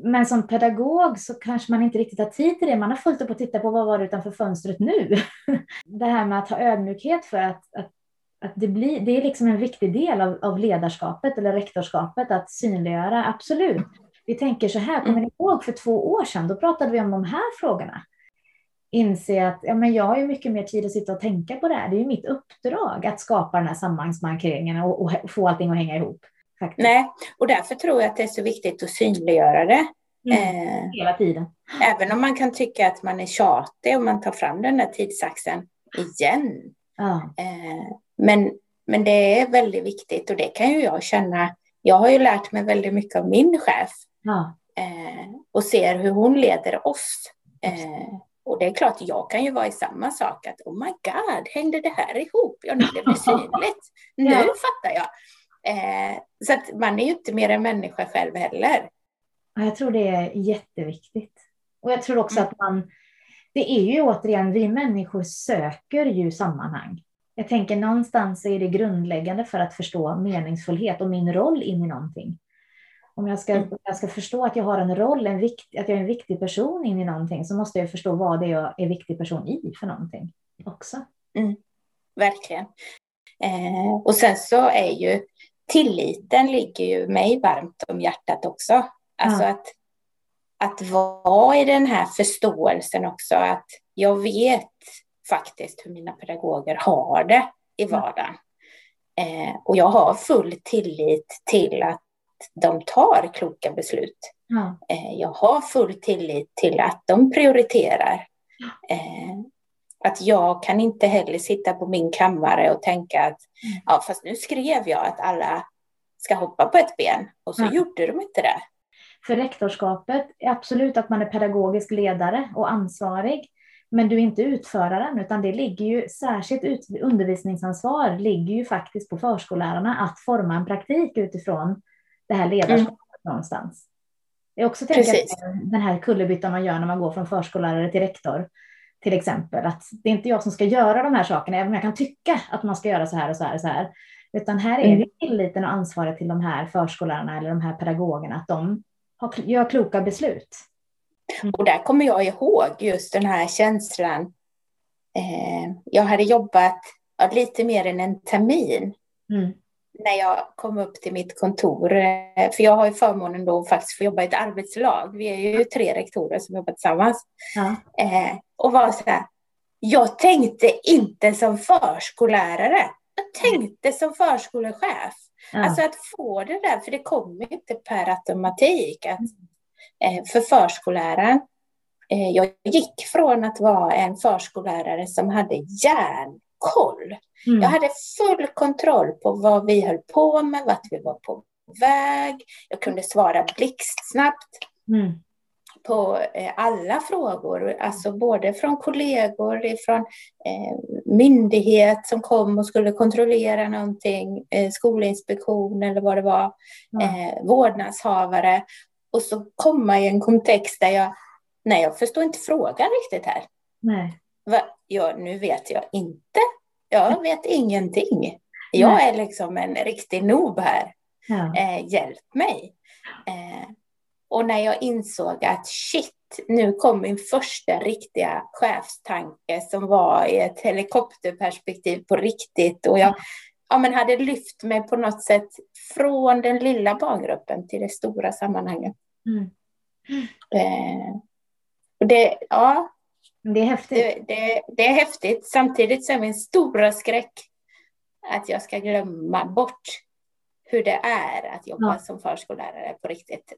Men som pedagog så kanske man inte riktigt har tid till det. Man har fullt upp att titta på vad var det utanför fönstret nu? det här med att ha ödmjukhet för att, att, att det, blir, det är liksom en viktig del av, av ledarskapet eller rektorskapet att synliggöra, absolut. Vi tänker så här, kommer mm. ni ihåg för två år sedan, då pratade vi om de här frågorna inse att ja, men jag har ju mycket mer tid att sitta och tänka på det här. Det är ju mitt uppdrag att skapa den här sammanhangsmarkeringen och, och få allting att hänga ihop. Faktiskt. Nej, och därför tror jag att det är så viktigt att synliggöra det. Mm, eh, hela tiden. Även om man kan tycka att man är tjatig om man tar fram den där tidsaxeln igen. Ja. Eh, men, men det är väldigt viktigt och det kan ju jag känna. Jag har ju lärt mig väldigt mycket av min chef ja. eh, och ser hur hon leder oss. Eh, och det är klart, jag kan ju vara i samma sak, att oh my god, hängde det här ihop? Ja, nu blev det synligt. Nu ja. fattar jag. Eh, så att man är ju inte mer än människa själv heller. Jag tror det är jätteviktigt. Och jag tror också mm. att man, det är ju återigen, vi människor söker ju sammanhang. Jag tänker någonstans är det grundläggande för att förstå meningsfullhet och min roll in i någonting. Om jag ska, mm. jag ska förstå att jag har en roll, en vikt, att jag är en viktig person in i någonting, så måste jag förstå vad det är jag är viktig person i för någonting också. Mm, verkligen. Eh, och sen så är ju tilliten ligger ju mig varmt om hjärtat också. Alltså ja. att, att vara i den här förståelsen också, att jag vet faktiskt hur mina pedagoger har det i vardagen. Eh, och jag har full tillit till att de tar kloka beslut. Ja. Eh, jag har full tillit till att de prioriterar. Eh, att jag kan inte heller sitta på min kammare och tänka att mm. ja, fast nu skrev jag att alla ska hoppa på ett ben och så ja. gjorde de inte det. För rektorskapet är absolut att man är pedagogisk ledare och ansvarig. Men du är inte utföraren, utan det ligger ju särskilt ut, undervisningsansvar ligger ju faktiskt på förskollärarna att forma en praktik utifrån det här ledarskapet mm. någonstans. Jag också tänker att den här kullerbyttan man gör när man går från förskollärare till rektor, till exempel, att det är inte jag som ska göra de här sakerna, även om jag kan tycka att man ska göra så här och så här och så här, utan här är mm. det tilliten och ansvaret till de här förskollärarna eller de här pedagogerna, att de har, gör kloka beslut. Mm. Och där kommer jag ihåg just den här känslan. Eh, jag hade jobbat lite mer än en termin mm. När jag kom upp till mitt kontor. Eh, för jag har ju förmånen då faktiskt få jobba i ett arbetslag. Vi är ju tre rektorer som jobbar tillsammans. Ja. Eh, och var så här, jag tänkte inte som förskollärare. Jag tänkte som förskolechef. Ja. Alltså att få det där, för det kommer inte per automatik. Att, eh, för förskolläraren, eh, jag gick från att vara en förskollärare som hade järnkoll. Mm. Jag hade full kontroll på vad vi höll på med, vart vi var på väg. Jag kunde svara blixtsnabbt. Mm på eh, alla frågor, alltså både från kollegor, från eh, myndighet som kom och skulle kontrollera någonting, eh, skolinspektion eller vad det var, mm. vårdnadshavare. Och så komma i en kontext där jag, nej jag förstår inte frågan riktigt här. Nej. Va? Ja, nu vet jag inte. Jag vet ingenting. Jag nej. är liksom en riktig noob här. Ja. Eh, hjälp mig. Eh, och när jag insåg att shit, nu kom min första riktiga chefstanke som var i ett helikopterperspektiv på riktigt. Och jag ja, men hade lyft mig på något sätt från den lilla barngruppen till det stora sammanhanget. Mm. Eh, och det, ja, det är häftigt. Det, det, det, är häftigt. Samtidigt så är min stora skräck att jag ska glömma bort hur det är att jobba ja. som förskollärare på riktigt.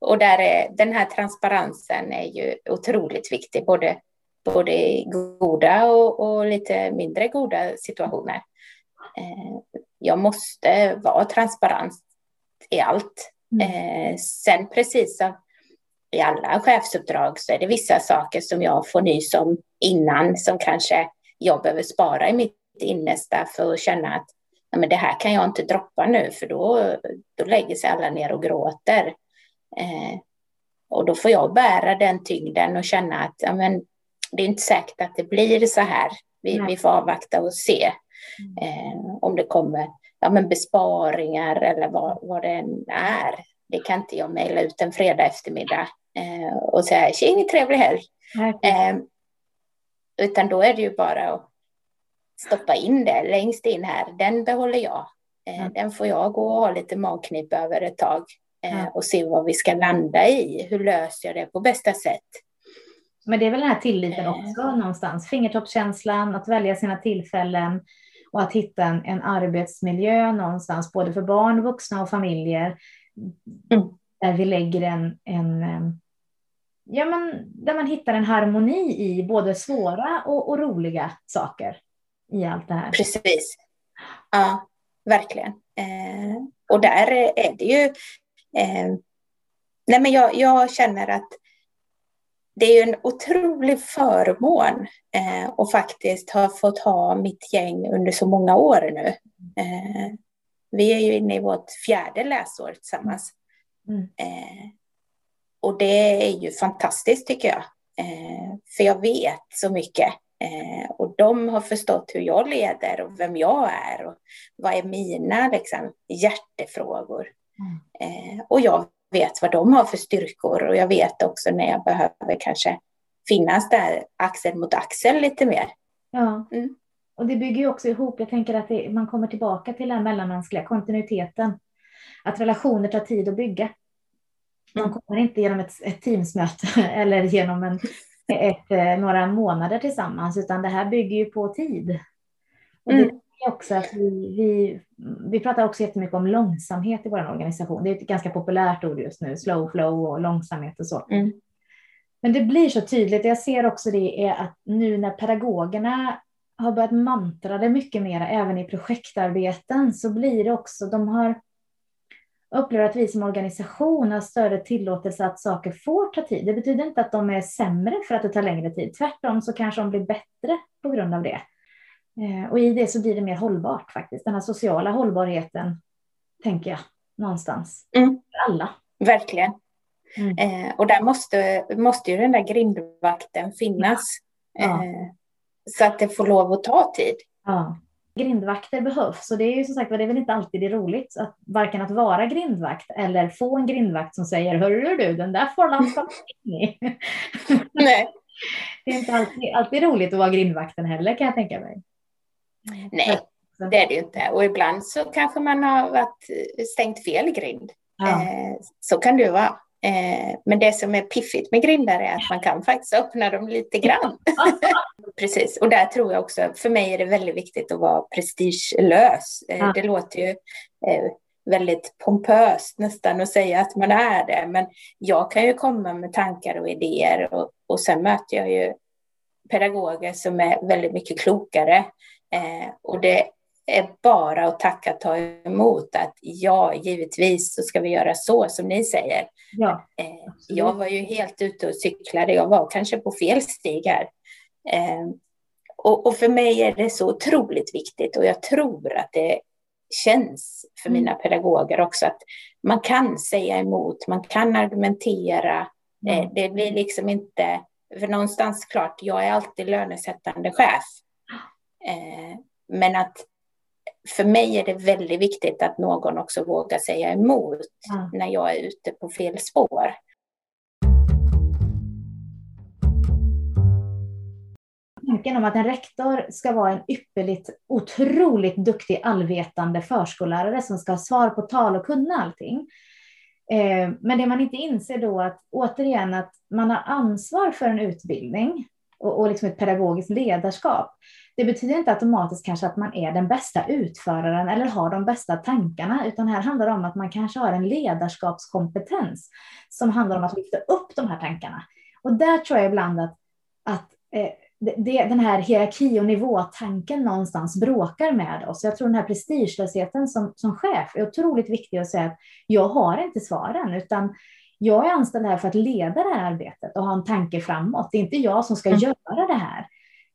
Och där är, den här transparensen är ju otroligt viktig, både, både i goda och, och lite mindre goda situationer. Eh, jag måste vara transparent i allt. Mm. Eh, sen precis som i alla chefsuppdrag så är det vissa saker som jag får nys om innan som kanske jag behöver spara i mitt innersta för att känna att men det här kan jag inte droppa nu för då, då lägger sig alla ner och gråter. Eh, och då får jag bära den tyngden och känna att ja, men, det är inte säkert att det blir så här. Vi, vi får avvakta och se eh, om det kommer ja, men besparingar eller vad, vad det än är. Det kan inte jag mejla ut en fredag eftermiddag eh, och säga tjing, trevlig helg. Eh, utan då är det ju bara att stoppa in det längst in här. Den behåller jag. Eh, den får jag gå och ha lite magknip över ett tag eh, och se vad vi ska landa i. Hur löser jag det på bästa sätt? Men det är väl den här tilliten eh. också någonstans, fingertoppskänslan, att välja sina tillfällen och att hitta en, en arbetsmiljö någonstans, både för barn, vuxna och familjer, mm. där vi lägger en, en ja, men, där man hittar en harmoni i både svåra och, och roliga saker i allt det här. Precis. Ja, verkligen. Eh, och där är det ju Eh, nej men jag, jag, känner att det är en otrolig förmån eh, att faktiskt ha fått ha mitt gäng under så många år nu. Eh, vi är ju inne i vårt fjärde läsår tillsammans. Mm. Eh, och det är ju fantastiskt tycker jag. Eh, för jag vet så mycket. Eh, och de har förstått hur jag leder och vem jag är och vad är mina liksom, hjärtefrågor. Eh, och jag vet vad de har för styrkor och jag vet också när jag behöver kanske finnas där axel mot axel lite mer. Ja. Mm. och det bygger ju också ihop, jag tänker att det, man kommer tillbaka till den mellanmänskliga kontinuiteten. Att relationer tar tid att bygga. De mm. kommer inte genom ett, ett teamsmöte eller genom en, ett, eh, några månader tillsammans, utan det här bygger ju på tid. Och det mm. Också att vi, vi, vi pratar också jättemycket om långsamhet i vår organisation. Det är ett ganska populärt ord just nu, slow flow och långsamhet och så. Mm. Men det blir så tydligt, jag ser också det är att nu när pedagogerna har börjat mantra det mycket mer, även i projektarbeten, så blir det också, de har upplever att vi som organisation har större tillåtelse att saker får ta tid. Det betyder inte att de är sämre för att det tar längre tid. Tvärtom så kanske de blir bättre på grund av det. Eh, och i det så blir det mer hållbart faktiskt. Den här sociala hållbarheten, tänker jag, någonstans. Mm. För alla. Verkligen. Mm. Eh, och där måste, måste ju den där grindvakten finnas. Ja. Eh, så att det får lov att ta tid. Ja. Grindvakter behövs och det är ju som sagt det är väl inte alltid det är roligt att varken att vara grindvakt eller få en grindvakt som säger hörru du den där får lampan in Nej. Det är inte alltid, alltid roligt att vara grindvakten heller kan jag tänka mig. Nej, det är det ju inte. Och ibland så kanske man har varit stängt fel grind. Ja. Eh, så kan det ju vara. Eh, men det som är piffigt med grindar är att man kan faktiskt öppna dem lite grann. Precis, och där tror jag också, för mig är det väldigt viktigt att vara prestigelös. Eh, ja. Det låter ju eh, väldigt pompöst nästan att säga att man är det, men jag kan ju komma med tankar och idéer och, och sen möter jag ju pedagoger som är väldigt mycket klokare. Eh, och det är bara att tacka och ta emot att ja, givetvis så ska vi göra så som ni säger. Ja, eh, jag var ju helt ute och cyklade, jag var kanske på fel stig här. Eh, och, och, för mig är det så otroligt viktigt och jag tror att det känns för mm. mina pedagoger också att man kan säga emot, man kan argumentera. Mm. Det blir liksom inte, för någonstans klart, jag är alltid lönesättande chef. Eh, men att för mig är det väldigt viktigt att någon också vågar säga emot mm. när jag är ute på fel spår. Tanken om att en rektor ska vara en ypperligt, otroligt duktig, allvetande förskollärare som ska ha svar på tal och kunna allting. Eh, men det man inte inser då att återigen att man har ansvar för en utbildning och, och liksom ett pedagogiskt ledarskap. Det betyder inte automatiskt kanske att man är den bästa utföraren eller har de bästa tankarna, utan här handlar det om att man kanske har en ledarskapskompetens som handlar om att lyfta upp de här tankarna. Och där tror jag ibland att, att eh, det, den här hierarki och nivåtanken någonstans bråkar med oss. Jag tror den här prestigelösheten som, som chef är otroligt viktig att säga att jag har inte svaren, utan jag är anställd här för att leda det här arbetet och ha en tanke framåt. Det är inte jag som ska mm. göra det här.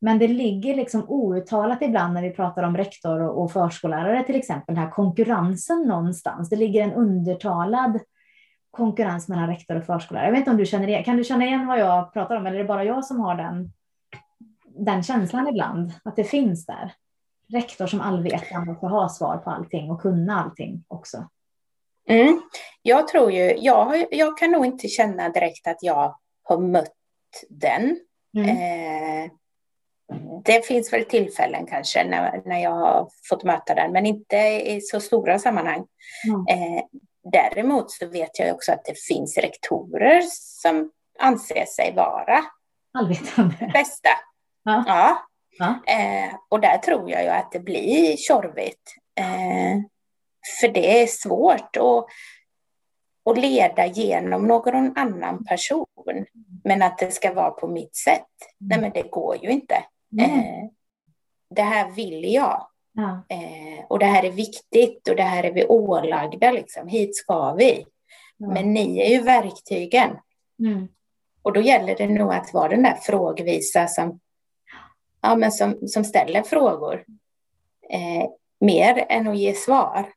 Men det ligger liksom outtalat ibland när vi pratar om rektor och, och förskollärare till exempel, den här konkurrensen någonstans. Det ligger en undertalad konkurrens mellan rektor och förskollärare. Jag vet inte om du känner igen, kan du känna igen vad jag pratar om eller är det bara jag som har den, den känslan ibland, att det finns där? Rektor som allvetande och får ha svar på allting och kunna allting också. Mm. Jag tror ju, jag, jag kan nog inte känna direkt att jag har mött den. Mm. Eh, det finns väl tillfällen kanske när, när jag har fått möta den, men inte i så stora sammanhang. Mm. Eh, däremot så vet jag också att det finns rektorer som anser sig vara Allvetande. bästa. Ja. ja. ja. Eh, och där tror jag ju att det blir tjorvigt. Eh, för det är svårt att, att leda genom någon annan person. Men att det ska vara på mitt sätt. Nej, men det går ju inte. Eh, det här vill jag. Ja. Eh, och det här är viktigt och det här är vi ålagda. Liksom. Hit ska vi. Ja. Men ni är ju verktygen. Mm. Och då gäller det nog att vara den där frågvisa som, ja, men som, som ställer frågor. Eh, mer än att ge svar.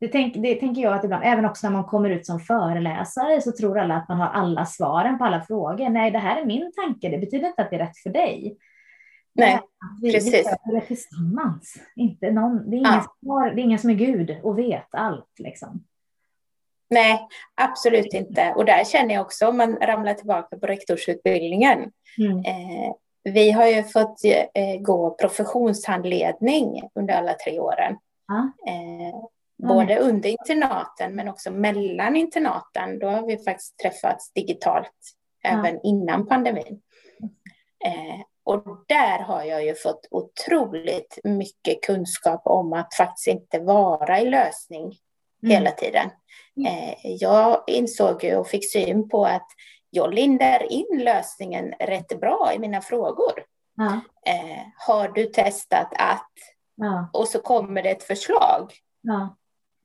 Det, tänk, det tänker jag att ibland, även också när man kommer ut som föreläsare så tror alla att man har alla svaren på alla frågor. Nej, det här är min tanke. Det betyder inte att det är rätt för dig. Nej, vi, precis. Vi gör det tillsammans. Inte någon, det, är ingen ja. som har, det är ingen som är Gud och vet allt. Liksom. Nej, absolut inte. Och där känner jag också, om man ramlar tillbaka på rektorsutbildningen, mm. eh, vi har ju fått eh, gå professionshandledning under alla tre åren. Ja. Eh, både mm. under internaten men också mellan internaten. Då har vi faktiskt träffats digitalt ja. även innan pandemin. Eh, och där har jag ju fått otroligt mycket kunskap om att faktiskt inte vara i lösning mm. hela tiden. Mm. Eh, jag insåg ju och fick syn på att jag lindar in lösningen rätt bra i mina frågor. Ja. Eh, har du testat att? Ja. Och så kommer det ett förslag. Ja.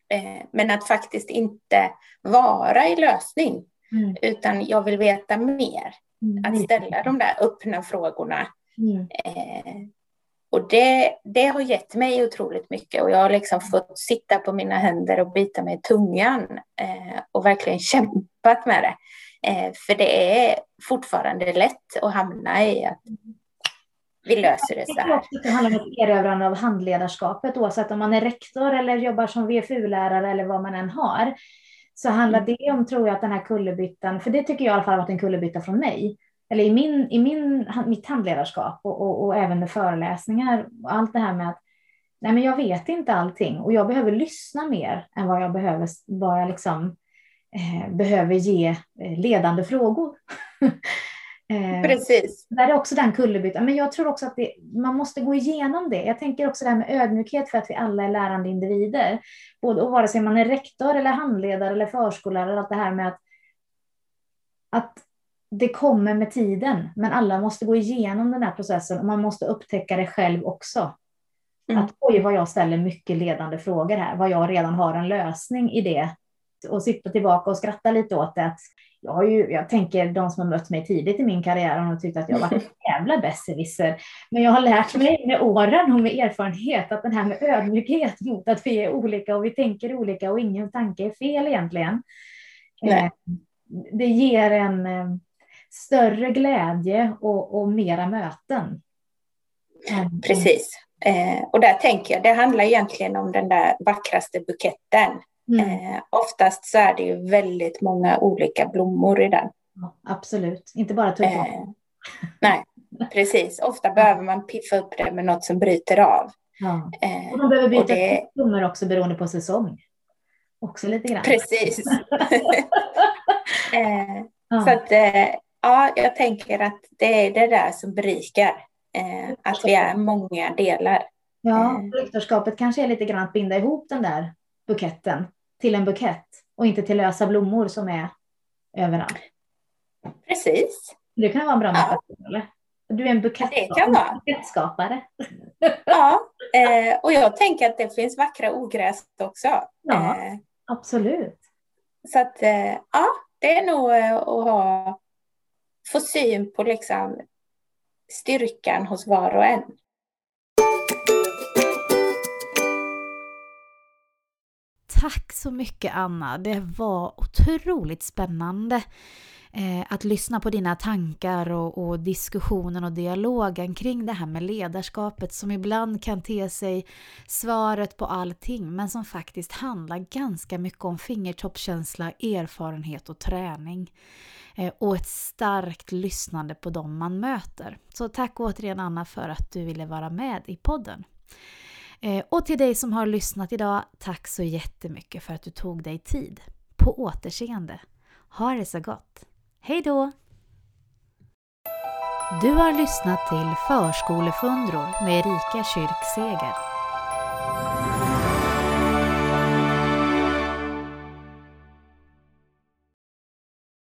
Eh, men att faktiskt inte vara i lösning, mm. utan jag vill veta mer. Mm. Att ställa de där öppna frågorna. Mm. Eh, och det, det har gett mig otroligt mycket och jag har liksom fått sitta på mina händer och bita mig i tungan eh, och verkligen kämpat med det. Eh, för det är fortfarande lätt att hamna i att vi löser det så här. Det handlar om erövrande av handledarskapet oavsett om man är rektor eller jobbar som VFU-lärare eller vad man än har. Så handlar mm. det om, tror jag, att den här kullerbyttan, för det tycker jag i alla fall har varit en kullerbytta från mig, eller i, min, i min, mitt handledarskap och, och, och även med föreläsningar och allt det här med att nej men jag vet inte allting och jag behöver lyssna mer än vad jag behöver, vad jag liksom eh, behöver ge eh, ledande frågor. eh, Precis. Där är också den kullerbyttan. Men jag tror också att det, man måste gå igenom det. Jag tänker också det här med ödmjukhet för att vi alla är lärande individer. Både, och vare sig man är rektor eller handledare eller förskollärare, allt det här med att, att det kommer med tiden, men alla måste gå igenom den här processen och man måste upptäcka det själv också. Mm. Att oj, vad jag ställer mycket ledande frågor här, vad jag redan har en lösning i det och sitta tillbaka och skratta lite åt det. Att jag, har ju, jag tänker de som har mött mig tidigt i min karriär har tyckt att jag varit en jävla besserwisser. Men jag har lärt mig med åren och med erfarenhet att den här med ödmjukhet mot att vi är olika och vi tänker olika och ingen tanke är fel egentligen. Nej. Eh, det ger en eh, större glädje och, och mera möten. Precis. Eh, och där tänker jag, det handlar egentligen om den där vackraste buketten. Mm. Eh, oftast så är det ju väldigt många olika blommor i den. Ja, absolut, inte bara tulpaner. Eh, nej, precis. Ofta behöver man piffa upp det med något som bryter av. Ja. Eh, och de behöver byta det... blommor också beroende på säsong. Också lite grann. Precis. eh, ja. Så att, eh, ja, jag tänker att det är det där som berikar. Att vi är många delar. Ja, rektorskapet kanske är lite grann att binda ihop den där buketten till en bukett och inte till lösa blommor som är överallt. Precis. Det kan vara en bra ja. eller? Du är en bukettskapare. Ja, eh, och jag tänker att det finns vackra ogräs också. Ja, eh, absolut. Så att, eh, ja, det är nog att ha, få syn på liksom styrkan hos var och en. Tack så mycket Anna, det var otroligt spännande eh, att lyssna på dina tankar och, och, diskussionen och dialogen kring det här med ledarskapet som ibland kan te sig svaret på allting men som faktiskt handlar ganska mycket om fingertoppskänsla, erfarenhet och träning eh, och ett starkt lyssnande på dem man möter. Så tack återigen Anna för att du ville vara med i podden. Eh, och till dig som har lyssnat idag, tack så jättemycket för att du tog dig tid. På återseende. Ha det så gott. Hej då! Du har lyssnat till Förskolefundror med Erika Kyrkseger.